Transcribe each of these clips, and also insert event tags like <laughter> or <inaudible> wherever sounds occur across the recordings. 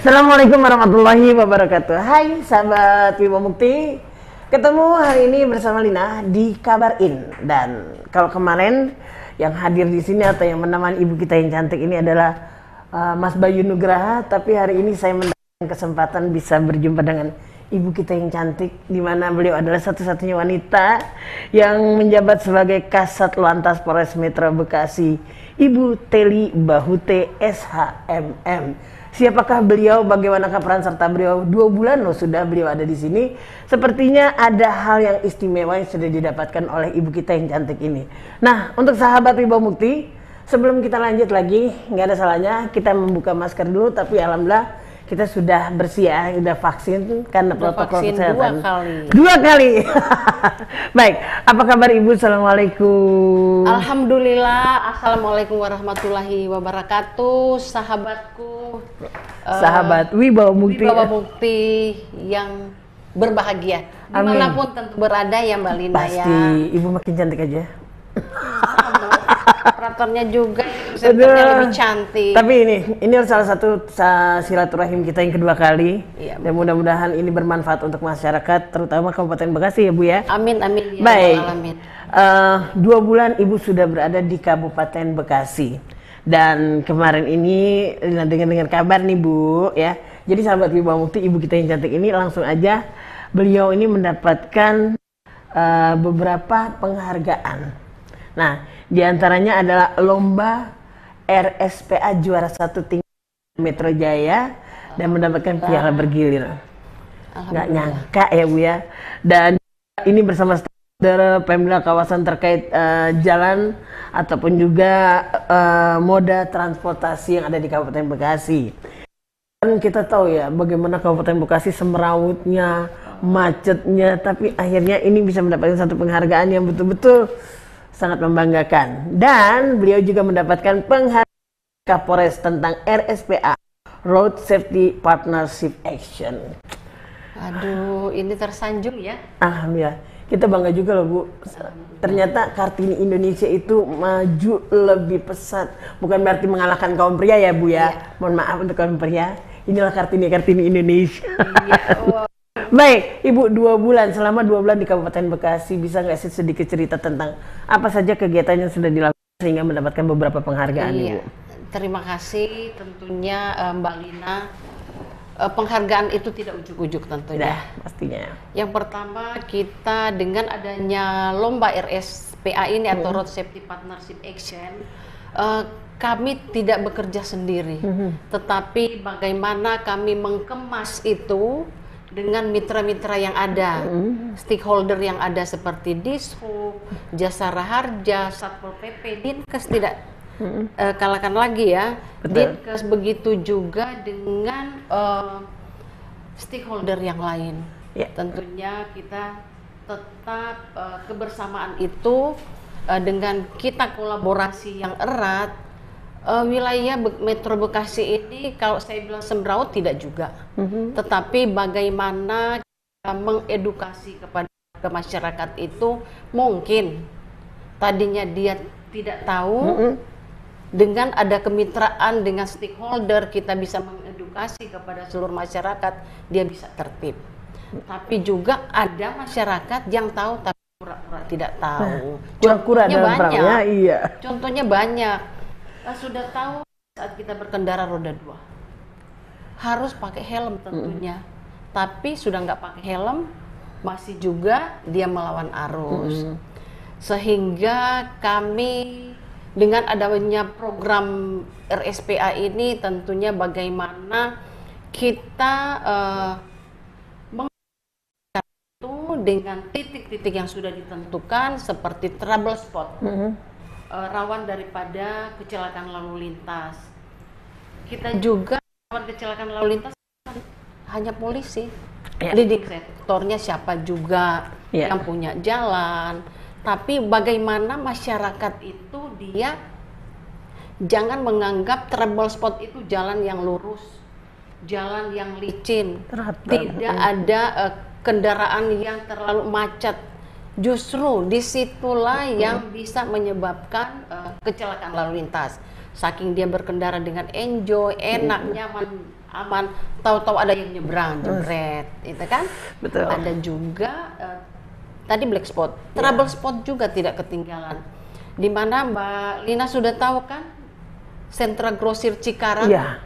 Assalamualaikum warahmatullahi wabarakatuh. Hai sahabat Wibo Mukti. Ketemu hari ini bersama Lina di Kabarin dan kalau kemarin yang hadir di sini atau yang menemani ibu kita yang cantik ini adalah uh, Mas Bayu Nugraha, tapi hari ini saya mendapatkan kesempatan bisa berjumpa dengan ibu kita yang cantik di mana beliau adalah satu-satunya wanita yang menjabat sebagai Kasat Lantas Polres Metro Bekasi, Ibu Teli Bahute SHMM. Siapakah beliau? Bagaimanakah peran serta beliau? Dua bulan loh sudah beliau ada di sini. Sepertinya ada hal yang istimewa yang sudah didapatkan oleh ibu kita yang cantik ini. Nah, untuk sahabat Wibawa Mukti, sebelum kita lanjut lagi, nggak ada salahnya kita membuka masker dulu. Tapi alhamdulillah kita sudah bersih ya, sudah vaksin karena protokol vaksin kesehatan. dua kali. Dua kali. <laughs> Baik, apa kabar ibu? Assalamualaikum. Alhamdulillah, Assalamualaikum warahmatullahi wabarakatuh, sahabatku, eh, Sahabat Wibawa Mukti. Wibawa Mukti yang berbahagia, Amin. di mana pun tentu berada ya Mbak Lina Pasti ya. ibu makin cantik aja. Operatornya juga, Aduh. lebih cantik. Tapi ini, ini salah satu sa- silaturahim kita yang kedua kali. Iya, Dan mudah-mudahan ini bermanfaat untuk masyarakat, terutama Kabupaten Bekasi ya Bu ya. Amin amin ya Baik, alamin. Eh, dua bulan Ibu sudah berada di Kabupaten Bekasi. Dan kemarin ini dengan dengan kabar nih Bu ya. Jadi sahabat Wibawa Mukti, Ibu kita yang cantik ini langsung aja beliau ini mendapatkan eh, beberapa penghargaan. Nah, di antaranya adalah lomba RSPA juara satu tingkat Metro Jaya dan mendapatkan piala bergilir. Nggak nyangka ya Bu ya. Dan ini bersama saudara Pemda kawasan terkait eh, jalan ataupun juga eh, moda transportasi yang ada di Kabupaten Bekasi. Kan kita tahu ya bagaimana Kabupaten Bekasi semerawutnya, macetnya, tapi akhirnya ini bisa mendapatkan satu penghargaan yang betul-betul sangat membanggakan. Dan beliau juga mendapatkan penghargaan Kapolres tentang RSPA Road Safety Partnership Action. Aduh, ini tersanjung ya. Alhamdulillah. Kita bangga juga loh Bu. Ternyata Kartini Indonesia itu maju lebih pesat. Bukan berarti mengalahkan kaum pria ya Bu ya. Mohon maaf untuk kaum pria. Inilah Kartini Kartini Indonesia. Iya, wah. Baik, Ibu dua bulan selama dua bulan di Kabupaten Bekasi bisa nggak sih sedikit cerita tentang apa saja kegiatan yang sudah dilakukan sehingga mendapatkan beberapa penghargaan Iya. Ibu. Terima kasih tentunya eh, Mbak Lina. Eh, penghargaan itu tidak ujuk-ujuk tentunya. Sudah pastinya. Yang pertama kita dengan adanya lomba RSPA ini atau Road Safety Partnership Action, eh, kami tidak bekerja sendiri, tetapi bagaimana kami mengkemas itu dengan mitra-mitra yang ada, stakeholder yang ada seperti Dishub, Jasara Harja, Satpol PP, Dinkes tidak eh, kalahkan lagi ya, Betul. Dinkes begitu juga dengan eh, stakeholder yang lain. Ya. Tentunya kita tetap eh, kebersamaan itu eh, dengan kita kolaborasi yang erat. Eh, wilayah Be- Metro Bekasi ini kalau saya bilang sembraut tidak juga, tetapi bagaimana kita mengedukasi kepada ke masyarakat itu mungkin. Tadinya dia tidak tahu dengan ada kemitraan dengan stakeholder kita bisa mengedukasi kepada seluruh masyarakat dia bisa tertib. Tapi juga ada masyarakat yang tahu tapi pura-pura tidak tahu. Kura-kura Contohnya dalam perangnya, iya. contohnya banyak sudah tahu saat kita berkendara roda dua. Harus pakai helm tentunya. Tapi sudah nggak pakai helm masih juga dia melawan arus. Sehingga kami dengan adanya program RSPA ini tentunya bagaimana kita eh, meng- itu dengan titik-titik yang sudah ditentukan seperti trouble spot eh, rawan daripada kecelakaan lalu lintas. Kita juga. Rawan kecelakaan lalu lintas hanya polisi. Ya. leading sektornya siapa juga Ya. yang punya jalan. Tapi bagaimana masyarakat itu dia jangan menganggap trouble spot itu jalan yang lurus jalan yang licin. Terhadap- tidak ada eh, kendaraan yang terlalu macet justru di situlah yang bisa menyebabkan eh, kecelakaan lalu lintas saking dia berkendara dengan enjoy, enak, nyaman, aman, tahu-tahu ada yang nyebrang, jebret, itu kan? Betul. Ada juga eh, tadi black spot, trouble spot juga tidak ketinggalan. Di mana Mbak Lina sudah tahu kan? Sentra Grosir Cikarang Iya.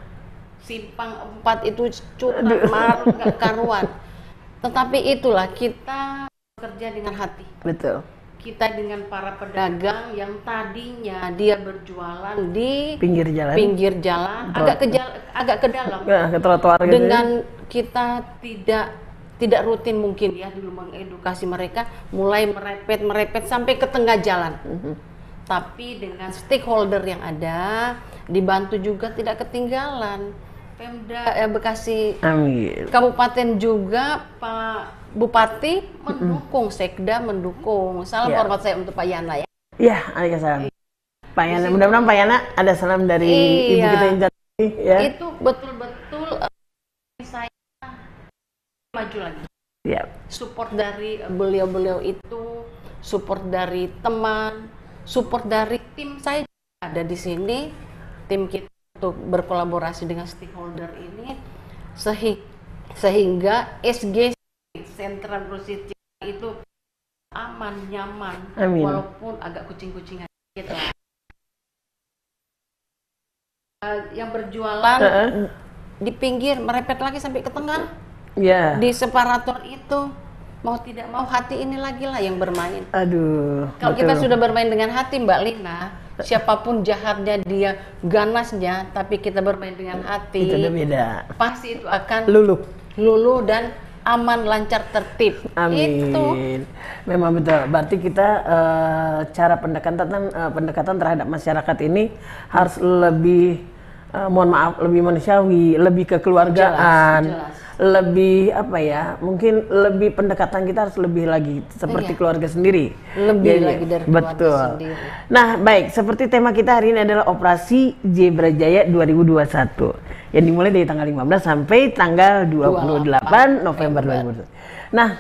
simpang 4 itu curang marah nggak karuan. <laughs> Tetapi itulah kita bekerja dengan hati. Betul. Kita dengan para pedagang yang tadinya dia berjualan di Pinggir jalan. pinggir jalan, agak ke agak ke dalam. Nah, ke trotoar gitu. Dengan kita tidak tidak rutin mungkin ya dulu mengedukasi mereka mulai merepet merepet sampai ke tengah jalan. Tapi dengan stakeholder yang ada dibantu juga tidak ketinggalan. Pemda eh, Bekasi Amin. Kabupaten juga Pak Bupati mendukung, Sekda mendukung. Salam Ya. hormat saya untuk Pak Yana ya. Ya, salam. Pak Yana, mudah-mudahan Pak Yana ada salam dari ibu Iya. kita yang cantik ini, ya. Itu betul-betul eh, saya maju lagi. Ya. Support dari beliau-beliau itu, support dari teman, support dari tim saya ada di sini, tim kita untuk berkolaborasi dengan stakeholder ini, sehi- sehingga SG Sentra Cikarang itu aman, nyaman, Amin. walaupun agak kucing-kucingan gitu. Eh, yang berjualan Heeh. di pinggir merepet lagi sampai ke tengah Ya. di separator itu mau tidak mau hati ini lagi lah yang bermain. Aduh. Kalau betul. kita sudah bermain dengan hati Mbak Lina, siapa pun jahatnya dia, ganasnya, tapi kita bermain dengan hati, itu udah beda. pasti itu akan Lulu. luluh dan aman, lancar, tertib. Amin. Itu Memang betul. Berarti kita eh, cara pendekatan eh, pendekatan terhadap masyarakat ini harus lebih eh, mohon maaf lebih manusiawi, lebih kekeluargaan, Jelas, jelas. Lebih apa ya? Mungkin lebih pendekatan kita harus lebih lagi seperti Iya. keluarga sendiri. Lebih Jadi, lagi dari keluarga betul. sendiri. Nah, baik, seperti tema kita hari ini adalah Operasi Zebra Jaya 2021 yang dimulai dari tanggal 15 sampai tanggal 28 November 2021. Nah,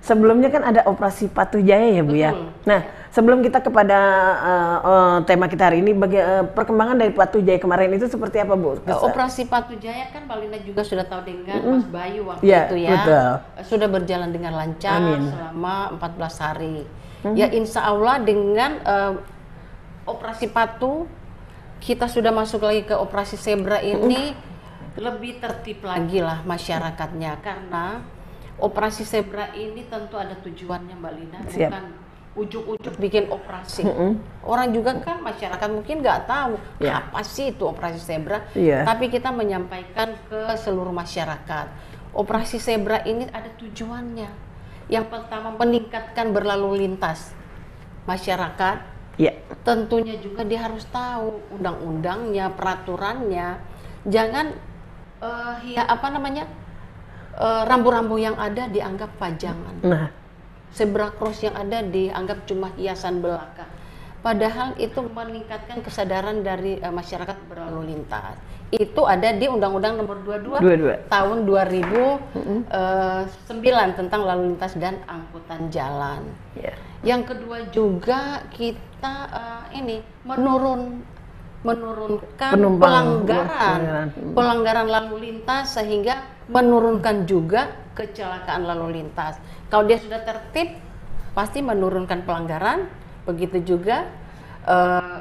sebelumnya kan ada Operasi Patuh Jaya ya, Bu ya. Nah, sebelum kita kepada uh, uh, tema kita hari ini bagi uh, perkembangan dari Patuh Jaya kemarin itu seperti apa, Bu? Eh, Operasi Patu Jaya kan Mbak Lina juga sudah tahu dengan Mas Bayu waktu Iya, itu ya. betul. Eh, Sudah berjalan dengan lancar Amin. selama 14 hari. Ya insya Allah dengan eh, Operasi Patu kita sudah masuk lagi ke Operasi Zebra ini lebih tertib lagi lah masyarakatnya karena Operasi Zebra ini tentu ada tujuannya Mbak Lina Siap. bukan ujuk-ujuk bikin operasi. Orang juga kan masyarakat mungkin nggak tahu Ya. apa sih itu operasi zebra. Iya. Tapi kita menyampaikan ke seluruh masyarakat. Operasi zebra ini ada tujuannya. Yang pertama meningkatkan berlalu lintas masyarakat. Ya. Tentunya juga dia harus tahu undang-undangnya, peraturannya. Jangan eh, ya apa namanya eh, rambu-rambu yang ada dianggap pajangan Nah, zebra cross yang ada dianggap cuma hiasan belaka. Padahal itu meningkatkan kesadaran dari eh, masyarakat berlalu lintas. Itu ada di Undang-Undang Nomor 22 22. tahun 2009 tentang lalu lintas dan angkutan jalan. ya. Yang kedua juga kita eh, ini menurun menurunkan Penumpang. pelanggaran Pelanggaran. pelanggaran lalu lintas sehingga menurunkan juga kecelakaan lalu lintas. Kalau dia sudah tertib pasti menurunkan pelanggaran, begitu juga eh,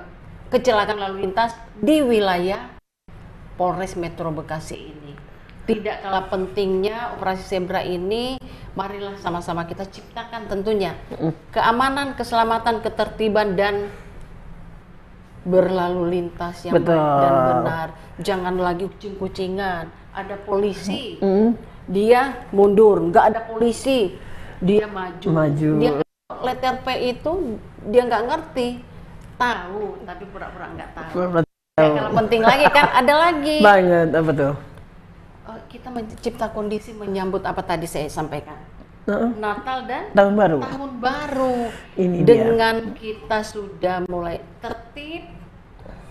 kecelakaan lalu lintas di wilayah Polres Metro Bekasi ini. Tidak kalah pentingnya operasi zebra ini, marilah sama-sama kita ciptakan tentunya keamanan, keselamatan, ketertiban dan berlalu lintas yang Betul. baik dan benar. Jangan lagi kucing-kucingan. Ada polisi, Hmm. dia mundur. Nggak ada polisi, dia maju. Maju. Dia letter P itu dia nggak ngerti. Tahu, tapi pura-pura nggak tahu. Ya, kalau penting lagi kan ada lagi. <laughs> Banget apa tuh? Eh, kita mencipta kondisi menyambut apa tadi saya sampaikan. Natal dan Tahun baru. tahun baru. Ini dia. Dengan kita sudah mulai tertib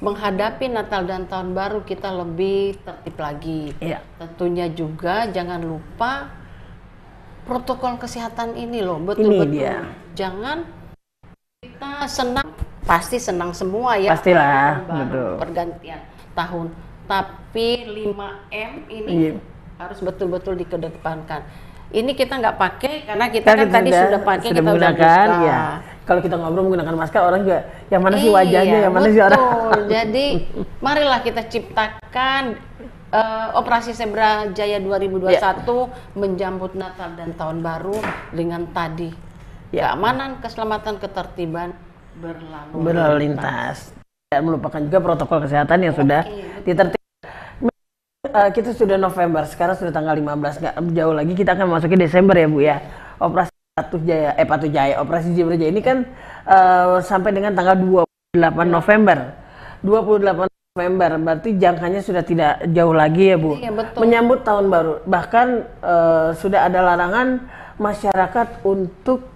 menghadapi Natal dan tahun baru kita lebih tertib lagi. Iya. Tentunya juga jangan lupa protokol kesehatan ini loh Ini betul-betul. dia. Jangan kita senang pasti senang semua ya. Pastilah, baru, betul. Pergantian tahun. Tapi 5M ini Iya. harus betul-betul dikedepankan. Ini kita nggak pakai karena kita Kan kan tadi sudah pakai sudah kita menggunakan, ya. Kalau kita ngobrol menggunakan masker, orang juga yang mana sih Iya, wajahnya, yang mana sih orang. betul. Jadi <laughs> marilah kita ciptakan eh, operasi Zebra Jaya 2021 Ya. menjambut Natal dan Tahun Baru dengan tadi Ya. keamanan, keselamatan, ketertiban berlalu, berlalu lintas. Dan melupakan juga protokol kesehatan yang sudah Oke. ditertibkan. Eh, kita sudah November, sekarang sudah tanggal 15, nggak jauh lagi kita akan memasuki Desember ya Bu ya. Operasi Patuh Jaya, eh Patuh Jaya, Operasi Zebra Jaya ini kan eh, sampai dengan tanggal 28 November. 28 November, berarti jangkanya sudah tidak jauh lagi ya Bu. Iya, betul. Menyambut tahun baru, bahkan eh, sudah ada larangan masyarakat untuk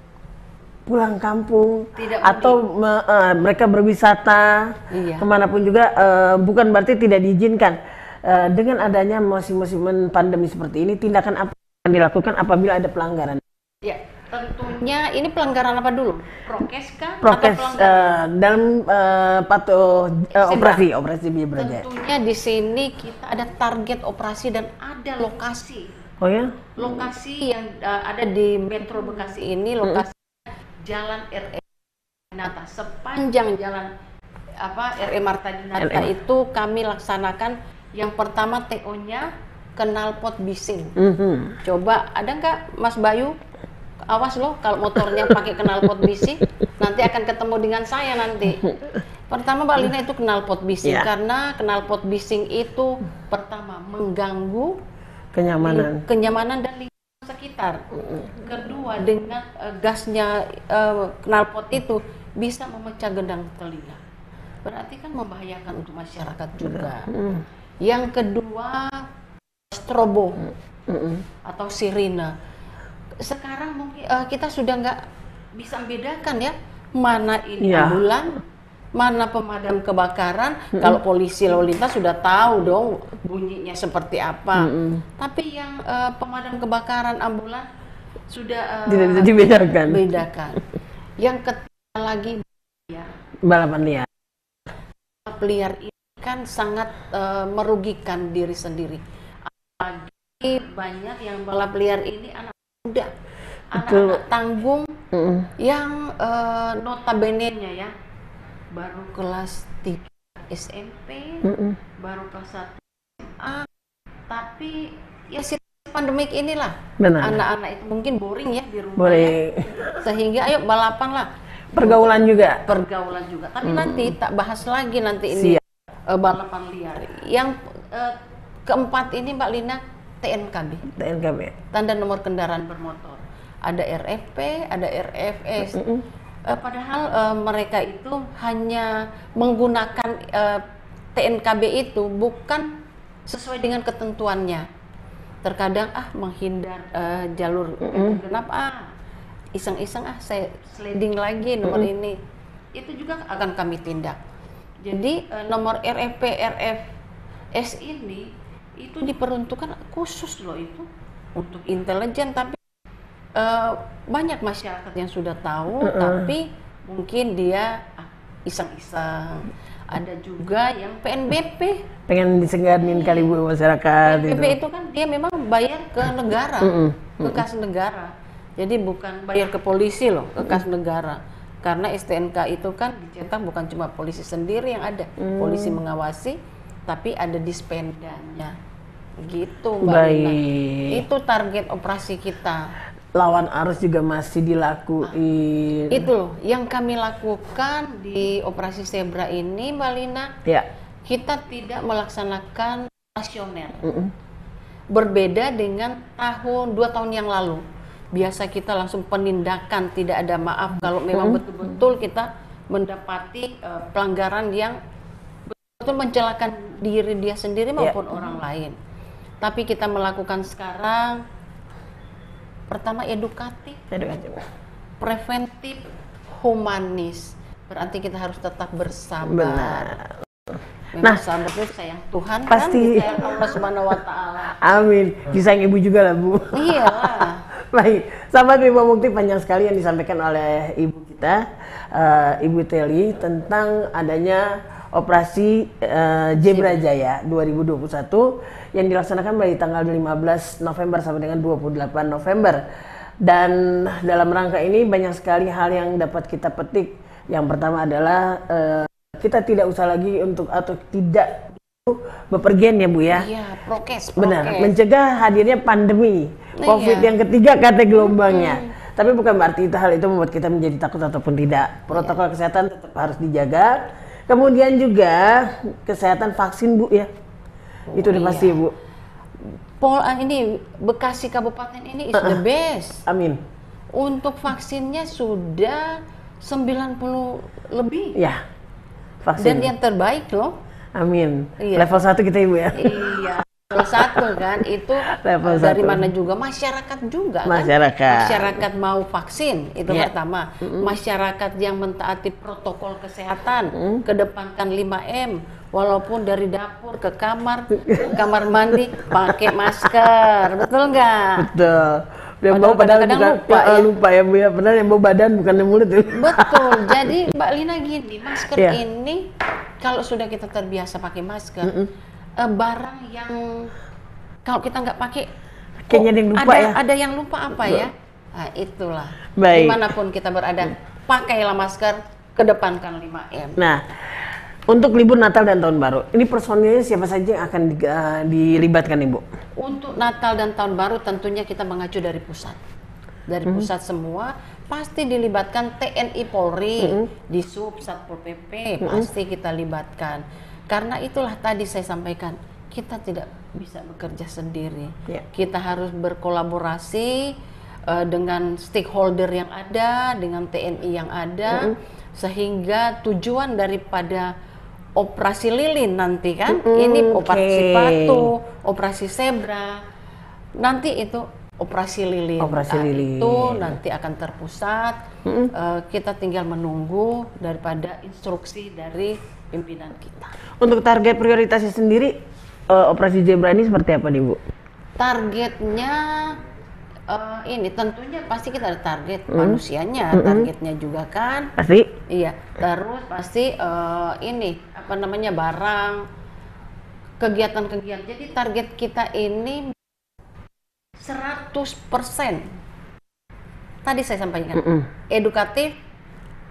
pulang kampung Tidak atau me- eh, mereka berwisata Iya. ke mana pun juga eh, bukan berarti tidak diizinkan Eh, dengan adanya musim-musim pandemi seperti ini tindakan apa yang dilakukan apabila ada pelanggaran Ya, tentunya ini pelanggaran apa dulu? Prokes kah? prokes Atau pelanggaran? eh, dalam eh, patuh eh, Zebra. operasi operasi Zebra Jaya. Tentunya di sini kita ada target operasi dan ada lokasi. oh ya Lokasi yang uh, ada di Metro Bekasi ini lokasi Jalan RE Dinata sepanjang jalan apa RE Marta Dinata RE. itu kami laksanakan yang pertama TO-nya knalpot bising. Mhm. Coba ada nggak Mas Bayu? Awas loh kalau motornya pakai knalpot bising, nanti akan ketemu dengan saya nanti. Pertama Mbak Lina itu knalpot bising Iya. karena knalpot bising itu pertama mengganggu kenyamanan kenyamanan dan lingkungan sekitar. Kedua dengan eh, gasnya eh, knalpot itu bisa memecah gendang telinga. Berarti kan membahayakan untuk masyarakat juga. Yang kedua strobo atau sirine. Sekarang mungkin eh, kita sudah nggak bisa membedakan ya mana ini Iya. ambulan, mana pemadam kebakaran. Kalau polisi lalu lintas sudah tahu dong bunyinya seperti apa. Tapi yang eh, pemadam kebakaran ambulan sudah eh, tidak bisa dibedakan bedakan. Yang ketiga lagi ya balapan liar balap liar ini kan sangat eh, merugikan diri sendiri. Apalagi banyak yang balap liar ini anak muda, anak-anak tanggung Mhm. yang eh, notabene-nya ya baru kelas 3 SMP, Mhm. baru kelas 1 SMA, tapi ya situasi pandemik inilah anak-anak itu mungkin boring ya di rumah boleh ya. sehingga ayo balapan lah pergaulan juga pergaulan juga. Tapi nanti tak bahas lagi nanti ini Siap. eh, balapan liar. Yang eh, keempat ini Mbak Lina TNKB, TNKB tanda nomor kendaraan bermotor. Ada RFP, ada RFS. Eh, padahal eh, mereka itu hanya menggunakan eh, TNKB itu bukan sesuai dengan ketentuannya. Terkadang ah menghindar eh, jalur genap ah iseng-iseng ah saya sliding lagi nomor ini. Itu juga akan kami tindak. Jadi eh, nomor RFP RFS ini itu diperuntukkan khusus loh itu untuk intelijen tapi eh, banyak masyarakat yang sudah tahu tapi mungkin dia ah, iseng-iseng. Ada juga yang PNBP pengen disegarin kali bu masyarakat PNBP itu. itu kan dia memang bayar ke negara Mm-mm. ke kas negara. Jadi bukan bayar ke polisi loh ke kas negara. Karena STNK itu kan dicetak bukan cuma polisi sendiri yang ada. Polisi mengawasi tapi ada dispendanya gitu mbak Lina. baik. Itu target operasi kita. Lawan arus juga masih dilakuin. Itu loh yang kami lakukan di operasi zebra ini mbak Lina ya. kita tidak melaksanakan rasioner Mm-mm. berbeda dengan tahun dua tahun yang lalu. Biasa kita langsung penindakan tidak ada maaf kalau memang betul-betul kita mendapati eh, pelanggaran yang betul mencelakan diri dia sendiri maupun orang lain tapi kita melakukan sekarang pertama edukatif Edukasi. preventif humanis berarti kita harus tetap bersabar benar Memang sabar itu sayang Tuhan Pasti. kan disayang Allah Subhanahu wa taala. amin disayang ibu juga lah bu Iyalah. <laughs> baik sahabat Bima Mukti panjang sekali yang disampaikan oleh ibu kita kita uh, Ibu Teli tentang adanya operasi uh, Jebra Jaya 2021 yang dilaksanakan dari tanggal 15 November sampai dengan 28 November. Dan dalam rangka ini banyak sekali hal yang dapat kita petik. Yang pertama adalah uh, kita tidak usah lagi untuk atau tidak bepergian ya Bu ya. Iya, prokes, prokes. Benar, mencegah hadirnya pandemi nah, COVID iya. yang ketiga kata gelombangnya. Hmm. Tapi bukan berarti itu hal itu membuat kita menjadi takut ataupun tidak. Protokol iya. kesehatan tetap harus dijaga. Kemudian juga kesehatan vaksin Bu ya. Oh, itu udah iya. pasti ya Bu. Pol ah, ini Bekasi Kabupaten ini is uh -uh. the best. Amin. Untuk vaksinnya sudah 90 lebih. Ya. Vaksin. Dan yang terbaik loh. Amin. Iya. Level satu kita Ibu ya. Iya level satu kan itu level dari satu. mana juga masyarakat juga kan? masyarakat kan? masyarakat mau vaksin itu yeah. pertama mm -hmm. masyarakat yang mentaati protokol kesehatan mm -hmm. kedepankan 5M walaupun dari dapur ke kamar kamar mandi pakai masker betul nggak betul yang bau padahal kadang bukan lupa, ya, ya. lupa ya Bu ya. Benar yang bau badan bukan yang mulut ya. Betul. <laughs> Jadi Mbak Lina gini, masker yeah. ini kalau sudah kita terbiasa pakai masker, mm -mm uh, barang yang kalau kita nggak pakai kayaknya oh, yang lupa ada, ya ada yang lupa apa ya nah, itulah Baik. di mana pun kita berada pakailah masker kedepankan 5M nah untuk libur Natal dan Tahun Baru, ini personilnya siapa saja yang akan di, uh, dilibatkan Ibu? Untuk Natal dan Tahun Baru tentunya kita mengacu dari pusat. Dari hmm. pusat semua pasti dilibatkan TNI Polri, hmm. di Sub Satpol PP hmm. pasti kita libatkan karena itulah tadi saya sampaikan, kita tidak bisa bekerja sendiri. Yeah. Kita harus berkolaborasi uh, dengan stakeholder yang ada, dengan TNI yang ada, mm -hmm. sehingga tujuan daripada operasi lilin nanti kan, mm -hmm. ini operasi okay. patu, operasi zebra, nanti itu operasi lilin. Operasi nah, lilin. Itu nanti akan terpusat. Mm -hmm. uh, kita tinggal menunggu daripada instruksi dari pimpinan kita. Untuk target prioritasnya sendiri, uh, operasi zebra ini seperti apa nih Bu? Targetnya uh, ini tentunya pasti kita ada target mm. manusianya, mm -hmm. targetnya juga kan. Pasti. Iya. Terus pasti uh, ini apa namanya barang kegiatan-kegiatan. Jadi target kita ini 100% tadi saya sampaikan mm -mm. edukatif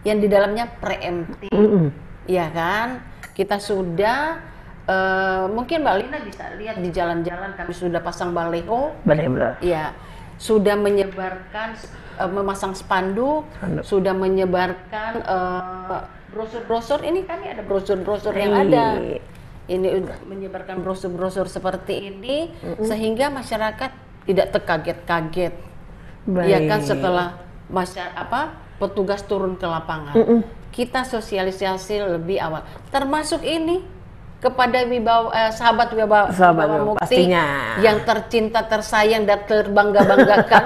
yang di dalamnya preemptif, mm -mm. Ya kan? kita sudah uh, mungkin Mbak Lina bisa lihat di jalan-jalan kami sudah pasang baleho. Baleho. Ya, sudah menyebarkan uh, memasang spanduk, sudah menyebarkan eh, brosur-brosur. Ini kami ada brosur-brosur yang ada. Ini menyebarkan brosur-brosur seperti ini mm -hmm. sehingga masyarakat tidak terkaget-kaget. Ya kan setelah masyarakat apa petugas turun ke lapangan. Mm -mm kita sosialisasi lebih awal. Termasuk ini kepada wibawa eh, sahabat wibawa, sahabat wibawa mukti pastinya. yang tercinta tersayang dan terbangga banggakan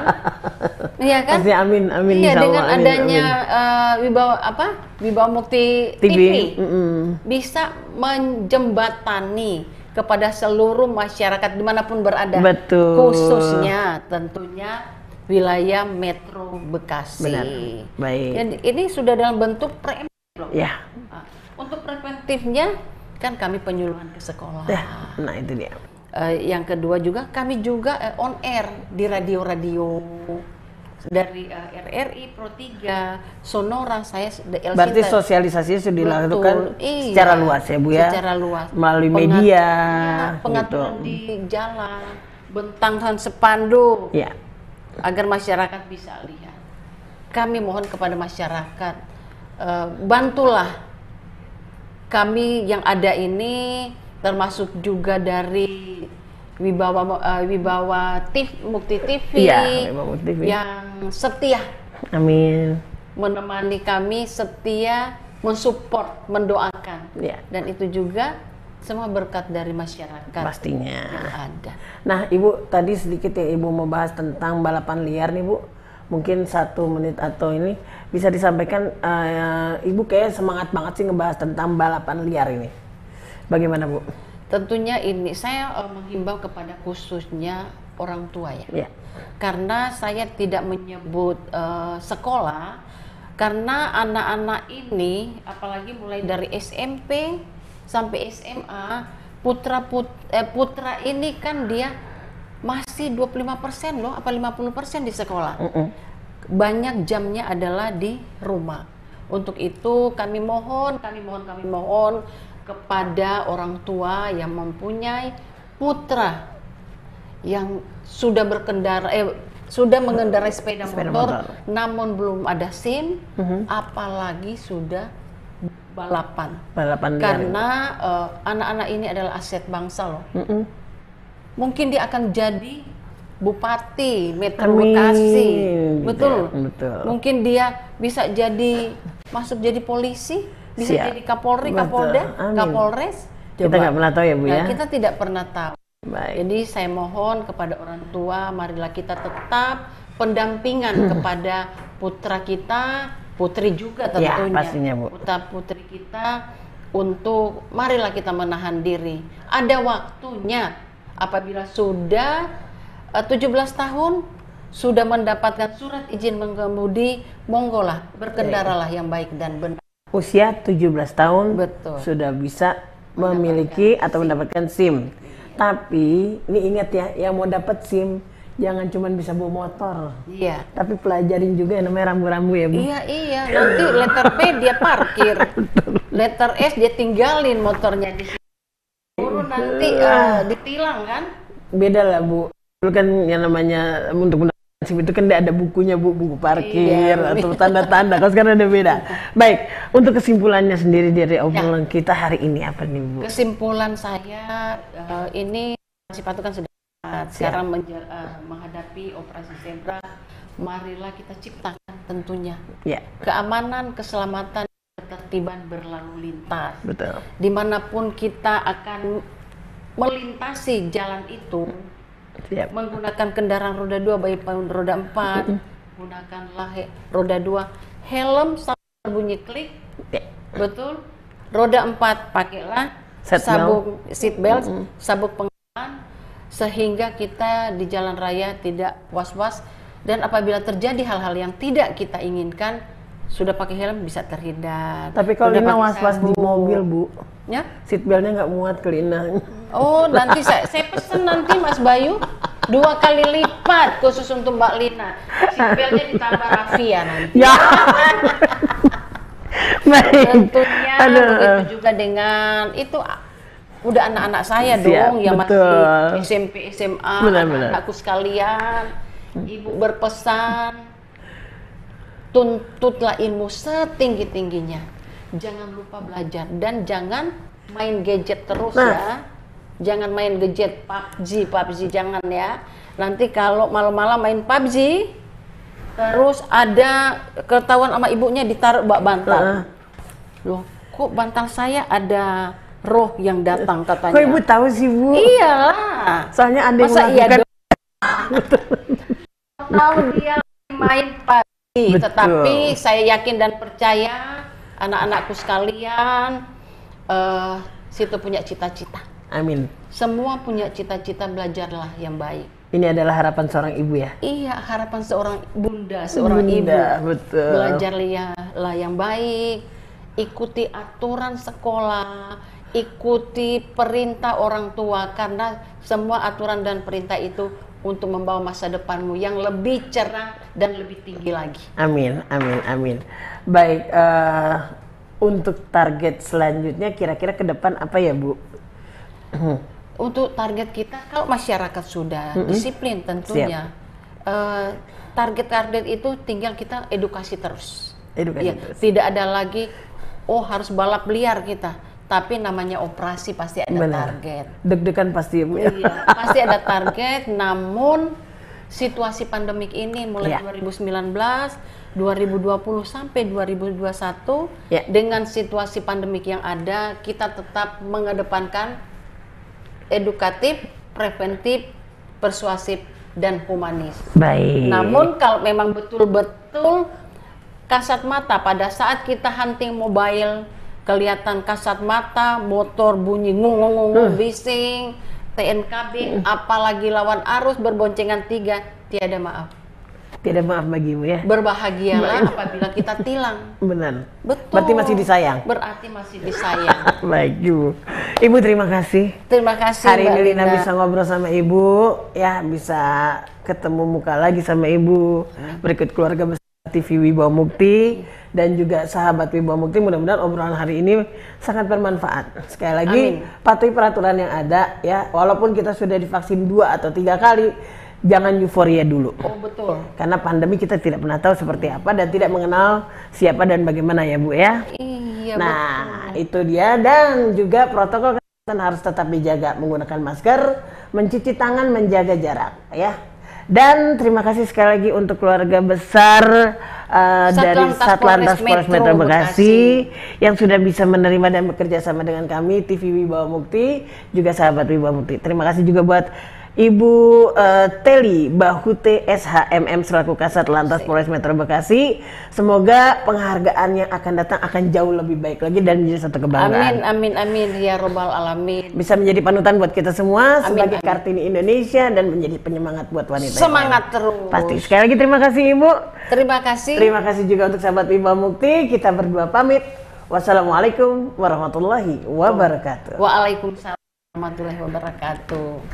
<laughs> iya kan Pasti amin amin iya dengan amin, adanya amin. Uh, wibawa apa wibawa mukti TV, TV mm -hmm. bisa menjembatani kepada seluruh masyarakat di mana pun berada Betul. khususnya tentunya wilayah Metro Bekasi. Benar. Baik. Dan ini sudah dalam bentuk preventif. Ya. Nah, untuk preventifnya kan kami penyuluhan ke sekolah. Ya, nah itu dia. Uh, yang kedua juga kami juga uh, on air di radio-radio dari uh, eh, RRI Pro 3 Sonora saya LC Berarti sosialisasinya sudah dilakukan iya, secara luas ya Bu ya. Secara luas. Melalui media. Ya, pengaturan gitu. di jalan, bentangan sepanduk. Ya agar masyarakat bisa lihat. Kami mohon kepada masyarakat uh, bantulah kami yang ada ini termasuk juga dari Wibawa uh, Wibawa TV Mukti TV, ya, TV yang setia. Amin. Menemani kami setia mensupport, mendoakan. Ya. Dan itu juga semua berkat dari masyarakat pastinya yang ada. Nah, Ibu tadi sedikit ya Ibu mau bahas tentang balapan liar nih Bu. Mungkin satu menit atau ini bisa disampaikan uh, Ibu kayak semangat banget sih ngebahas tentang balapan liar ini. Bagaimana Bu? Tentunya ini saya uh, menghimbau kepada khususnya orang tua ya. Yeah. Karena saya tidak menyebut uh, sekolah Karena anak-anak ini, apalagi mulai dari SMP sampai SMA, putra put, eh, putra ini kan dia masih 25% loh, apa 50% di sekolah. Mm-mm. Banyak jamnya adalah di rumah. Untuk itu kami mohon, kami mohon, kami mohon kepada orang tua yang mempunyai putra yang sudah berkendara eh sudah mengendarai sepeda, Sepeda motor, motor. namun belum ada SIM, Mhm. apalagi sudah balapan. Balapan liar. Karena eh, anak-anak ini adalah aset bangsa loh. Mm-mm. Mungkin dia akan jadi bupati Metro. Bekasi. Gitu Betul. ya, betul. Mungkin dia bisa jadi masuk jadi polisi, bisa Siap. jadi Kapolri, Betul. Kapolda, Amin. Kapolres. Kita Coba. nggak pernah tahu ya Bu Nah, ya. kita tidak pernah tahu. Baik. Jadi saya mohon kepada orang tua, marilah kita tetap pendampingan <clears throat> kepada putra kita, putri juga Ya, tentunya. pastinya, Bu. Putra putri kita untuk marilah kita menahan diri. Ada waktunya apabila sudah eh, 17 tahun sudah mendapatkan surat izin mengemudi, monggolah berkendaralah yang baik dan benar. Usia 17 tahun Betul. sudah bisa memiliki atau mendapatkan SIM. Tapi ini ingat ya, yang mau dapat SIM jangan cuma bisa bawa motor, Iya. tapi pelajarin juga yang namanya rambu-rambu ya Bu. Iya iya nanti letter P dia parkir, letter S dia tinggalin motornya di situ. Baru nanti eh, ditilang kan? Beda lah Bu. Dulu kan yang namanya untuk itu kan ada bukunya Bu, buku parkir Iya. atau tanda-tanda. Kalau sekarang ada beda. Baik, untuk kesimpulannya sendiri dari obrolan kita hari ini apa nih Bu? Kesimpulan saya eh, ini sifat itu kan sudah sekarang eh, menghadapi operasi zebra, marilah kita ciptakan tentunya Ya, keamanan, keselamatan, ketertiban berlalu lintas. betul. Di mana pun kita akan melintasi jalan itu, Siap. menggunakan kendaraan roda 2 baik pun roda 4 gunakanlah he- roda 2 helm sampai bunyi klik Ya. betul roda 4 pakailah sabuk seat belt sabuk pengaman sehingga kita di jalan raya tidak was-was dan apabila terjadi hal-hal yang tidak kita inginkan sudah pakai helm bisa terhindar Tapi kalau Lina was-was di mobil Bu, ya seatbeltnya nggak muat ke Lina. Oh, nanti saya, saya pesen nanti Mas Bayu dua kali lipat khusus untuk Mbak Lina. Seatbeltnya ditambah rafia nanti. ya. <laughs> Baik. Tentunya Aduh. begitu juga dengan itu udah anak-anak saya Siap, dong yang betul. masih SMP SMA, Benar-benar. anak-anakku sekalian. Ibu berpesan tuntutlah ilmu setinggi-tingginya. Jangan lupa belajar dan jangan main gadget terus Nah. ya. Jangan main gadget PUBG, PUBG jangan ya. Nanti kalau malam-malam main PUBG terus ada ketahuan sama ibunya ditaruh bak bantal. Heeh. Loh, kok bantal saya ada roh yang datang katanya? Kok Ibu tahu sih Bu? Iyalah. Soalnya yang Masa iya dong? <laughs> Tahu dia main Betul. tetapi saya yakin dan percaya anak-anakku sekalian eh situ punya cita-cita. Amin. Semua punya cita-cita belajarlah yang baik. Ini adalah harapan seorang ibu ya. Iya, harapan seorang bunda, seorang Bunda, ibu. betul. Belajarlah yang baik, ikuti aturan sekolah, ikuti perintah orang tua karena semua aturan dan perintah itu untuk membawa masa depanmu yang lebih cerah dan lebih tinggi lagi. Amin, amin, amin. Baik, eh, untuk target selanjutnya kira-kira ke depan apa ya Bu? <clears throat> Untuk target kita, kalau masyarakat sudah disiplin tentunya, eh, target-target itu tinggal kita edukasi terus. Edukasi Iya, terus. tidak ada lagi, oh harus balap liar kita. Tapi namanya operasi pasti ada Benar. target. Deg-degan pasti ya Bu ya. Iya, pasti ada target. Namun situasi pandemik ini mulai Iya. 2019, 2020 sampai 2021 Ya. dengan situasi pandemik yang ada, kita tetap mengedepankan edukatif, preventif, persuasif dan humanis. Baik. Namun kalau memang betul-betul kasat mata pada saat kita hunting mobile kelihatan kasat mata, motor bunyi ngung bising, TNKB, apalagi lawan arus berboncengan tiga, tiada maaf. Tidak maaf bagimu ya. Berbahagialah apabila kita tilang. Benar. Betul. Berarti masih disayang. Berarti masih disayang. Baik Ibu. Ibu terima kasih. Terima kasih Hari Mbak ini Lina Lina. bisa ngobrol sama Ibu, ya bisa ketemu muka lagi sama Ibu. Berikut keluarga besar TV Wibawa Mukti dan juga sahabat Wibawa Mukti. Mudah-mudahan obrolan hari ini sangat bermanfaat. Sekali lagi patuhi peraturan yang ada ya. Walaupun kita sudah divaksin dua atau tiga kali, jangan euforia dulu. Oh betul. Karena pandemi kita tidak pernah tahu seperti apa dan tidak mengenal siapa dan bagaimana ya Bu ya. Iya Nah, itu dia dan juga protokol kesehatan harus tetap dijaga menggunakan masker, mencuci tangan, menjaga jarak ya. Dan terima kasih sekali lagi untuk keluarga besar uh, dari Satlantas Polres Metro Metro Bekasi yang sudah bisa menerima dan bekerja sama dengan kami TV Wibawa Mukti juga sahabat Wibawa Mukti. Terima kasih juga buat Ibu eh, Teli Bahute SHMM selaku Kasat Lantas Polres Metro Bekasi. Semoga penghargaan yang akan datang akan jauh lebih baik lagi dan menjadi satu kebanggaan. Amin amin amin ya robbal alamin. Bisa menjadi panutan buat kita semua Amin, sebagai amin. Kartini Indonesia dan menjadi penyemangat buat wanita. Semangat terus. Pasti. Sekali lagi terima kasih Ibu. Terima kasih. Terima kasih juga untuk sahabat Wibawa Mukti. Kita berdua pamit. Wassalamualaikum warahmatullahi wabarakatuh. Waalaikumsalam warahmatullahi wabarakatuh.